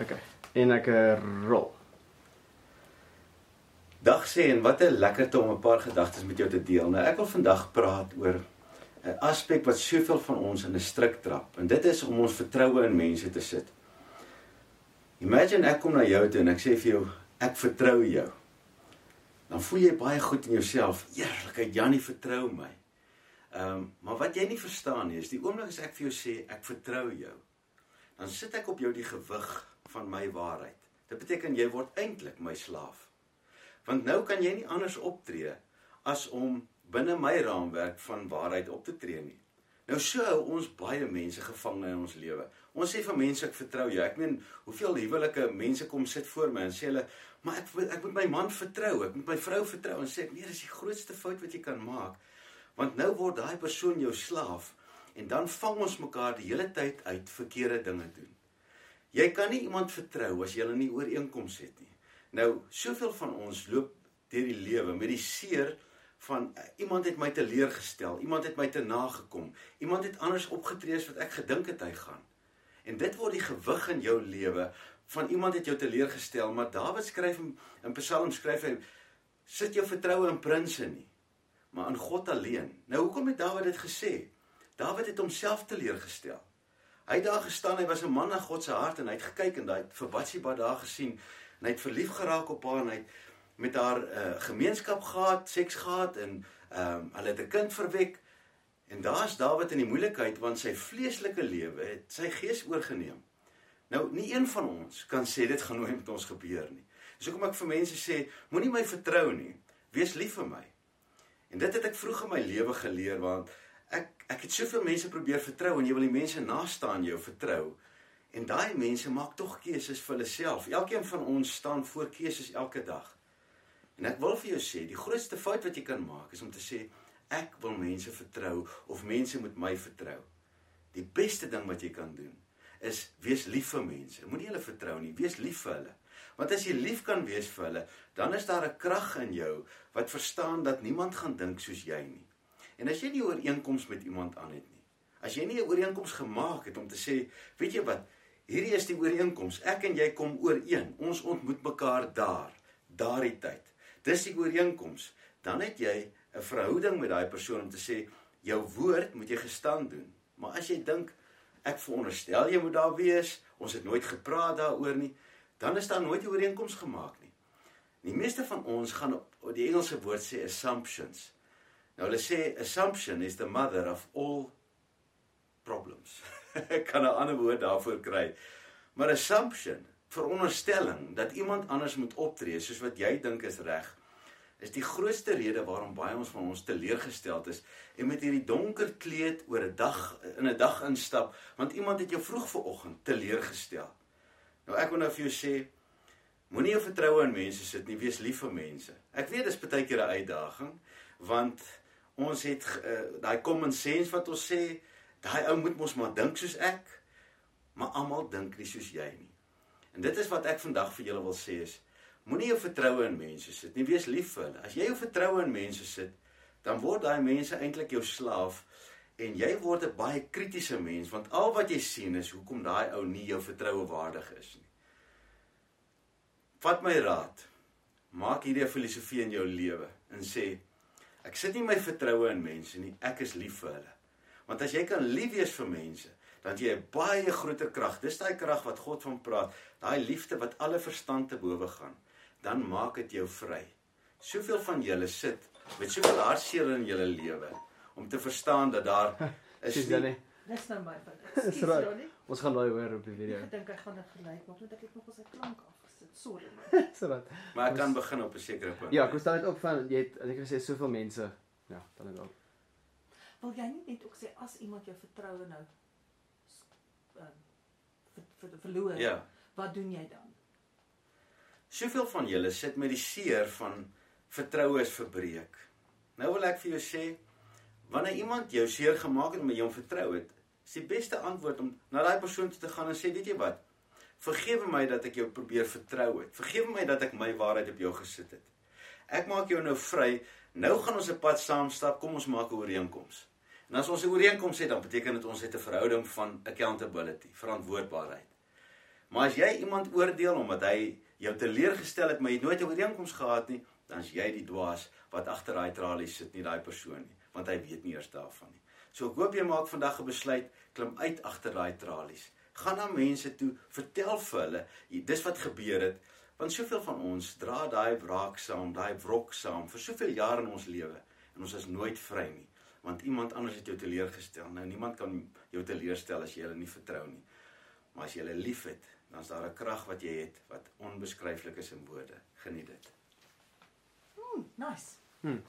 Okay. En ek uh, rol. Dag sê en wat 'n lekkerte om 'n paar gedagtes met jou te deel. Nou ek wil vandag praat oor 'n aspek wat soveel van ons in 'n struik trap en dit is om ons vertroue in mense te sit. Imagine ek kom na jou toe en ek sê vir jou ek vertrou jou. Dan voel jy baie goed in jouself. Eerlikheid, Janie vertrou my. Ehm, um, maar wat jy nie verstaan nie, is die oomblik as ek vir jou sê ek vertrou jou, dan sit ek op jou die gewig van my waarheid. Dit beteken jy word eintlik my slaaf. Want nou kan jy nie anders optree as om binne my raamwerk van waarheid op te tree nie. Nou so hou ons baie mense gevang in ons lewe. Ons sê vir mense ek vertrou jou. Ek meen, hoeveel huwelike mense kom sit voor my en sê hulle, "Maar ek ek moet my man vertrou, ek moet my vrou vertrou." En sê ek, "Nee, dis die grootste fout wat jy kan maak." Want nou word daai persoon jou slaaf en dan vang ons mekaar die hele tyd uit verkeerde dinge doen. Jy kan nie iemand vertrou as jy hulle nie ooreenkoms het nie. Nou, soveel van ons loop deur die lewe met die seer van uh, iemand het my teleurgestel, iemand het my te nagekom, iemand het anders opgetree as wat ek gedink het hy gaan. En dit word die gewig in jou lewe van iemand het jou teleurgestel, maar Dawid skryf in, in Psalm skryf hy sit jou vertroue in prinses nie, maar in God alleen. Nou hoekom het Dawid dit gesê? Dawid het homself teleurgestel. Hy het daar gestaan, hy was 'n man na God se hart en hy het gekyk en hy het vir Batsheba daar gesien en hy het verlief geraak op haar en hy het met haar uh, gemeenskap gehad, seks gehad en ehm um, hulle het 'n kind verwek. En daar's Dawid in die moeilikheid want sy vleeslike lewe het sy gees oorgeneem. Nou, nie een van ons kan sê dit gaan nooit met ons gebeur nie. Dis hoekom ek vir mense sê, moenie my vertrou nie. Wees lief vir my. En dit het ek vroeg in my lewe geleer want ek ek het soveel mense probeer vertrou en jy wil die mense naaste aan jou vertrou. En daai mense maak tog keuses vir hulle self. Elkeen van ons staan voor keuses elke dag. En ek wil vir jou sê, die grootste fout wat jy kan maak is om te sê ek wil mense vertrou of mense moet my vertrou. Die beste ding wat jy kan doen is wees lief vir mense. Moenie hulle vertrou nie, wees lief vir hulle. Want as jy lief kan wees vir hulle, dan is daar 'n krag in jou wat verstaan dat niemand gaan dink soos jy nie. En as jy nie ooreenkoms met iemand aan het nie. As jy nie 'n ooreenkoms gemaak het om te sê, weet jy wat, hierdie is die ooreenkoms. Ek en jy kom ooreen. Ons ontmoet mekaar daar, daardie tyd. Dis die ooreenkoms. Dan het jy 'n verhouding met daai persoon om te sê, jou woord moet jy gestand doen. Maar as jy dink ek veronderstel jy moet daar wees, ons het nooit gepraat daaroor nie, dan is daar nooit 'n ooreenkoms gemaak nie. Die meeste van ons gaan op die Engelse woord sê assumptions. Nou hulle sê assumption is the mother of all problems. Ek kan 'n ander woord daarvoor kry. Maar assumption, veronderstelling dat iemand anders moet optree soos wat jy dink is reg, is die grootste rede waarom baie ons van ons teleurgesteld is en met hierdie donker kleed oor 'n dag in 'n dag instap want iemand het jou vroeg vanoggend teleurgestel. Nou ek wil nou vir jou sê moenie jou vertroue in mense sit nie, wees lief vir mense. Ek weet dis baie keer 'n uitdaging want ons het uh, daai common sense wat ons sê, daai ou moet mos maar dink soos ek, maar almal dink nie soos jy nie. En dit is wat ek vandag vir julle wil sê is, moenie jou vertroue in mense sit nie, wees lief vir hulle. As jy jou vertroue in mense sit, dan word daai mense eintlik jou slaaf en jy word 'n baie kritiese mens want al wat jy sien is hoekom daai ou nie jou vertroue waardig is nie. Vat my raad. Maak hierdie filosofie in jou lewe en sê Ek sit nie my vertroue in mense nie, ek is lief vir hulle. Want as jy kan lief wees vir mense, dan jy 'n baie groter krag. Dis daai krag wat God van praat, daai liefde wat alle verstand te bowe gaan. Dan maak dit jou vry. Soveel van julle sit met soveel hartseer in julle lewe om te verstaan dat daar is nie Dis nou my punt. Dis reg. Ons gaan daai hoor op die video. Ek dink ek gaan dit gelyk maak, want ek het nog ons klank af dit. Sorry. Sorry. Maar ek kan begin op 'n sekere punt. Ja, ek stel dit op van jy het ek het gesê soveel mense. Ja, dan het ook. Wil jy nie net ook sê as iemand jou vertroue nou ehm uh, ver, ver, verloor, ja. wat doen jy dan? Soveel van julle sit met die seer van vertroue is verbreek. Nou wil ek vir jou sê wanneer iemand jou seer gemaak het en jy hom vertrou het, is die beste antwoord om na daai persoon toe te gaan en sê, weet jy wat? Vergewe my dat ek jou probeer vertrou het. Vergewe my dat ek my waarheid op jou gesit het. Ek maak jou nou vry. Nou gaan ons 'n pad saam stap. Kom ons maak 'n ooreenkoms. En as ons 'n ooreenkoms het, dan beteken dit ons het 'n verhouding van accountability, verantwoordbaarheid. Maar as jy iemand oordeel omdat hy jou teleurgestel het, maar jy het nooit 'n ooreenkoms gehad nie, dan is jy die dwaas wat agter daai tralies sit, nie daai persoon nie, want hy weet nie eers daarvan nie. So ek hoop jy maak vandag 'n besluit, klim uit agter daai tralies. Gaan na mense toe, vertel vir hulle, dis wat gebeur het, want soveel van ons dra daai wraak saam, daai wrok saam vir soveel jare in ons lewe en ons is nooit vry nie, want iemand anders het jou teleurgestel. Nou niemand kan jou teleurstel as jy hulle nie vertrou nie. Maar as jy hulle liefhet, dan is daar 'n krag wat jy het wat onbeskryflik is in woorde. Geniet dit. Hmm, nice. Hm.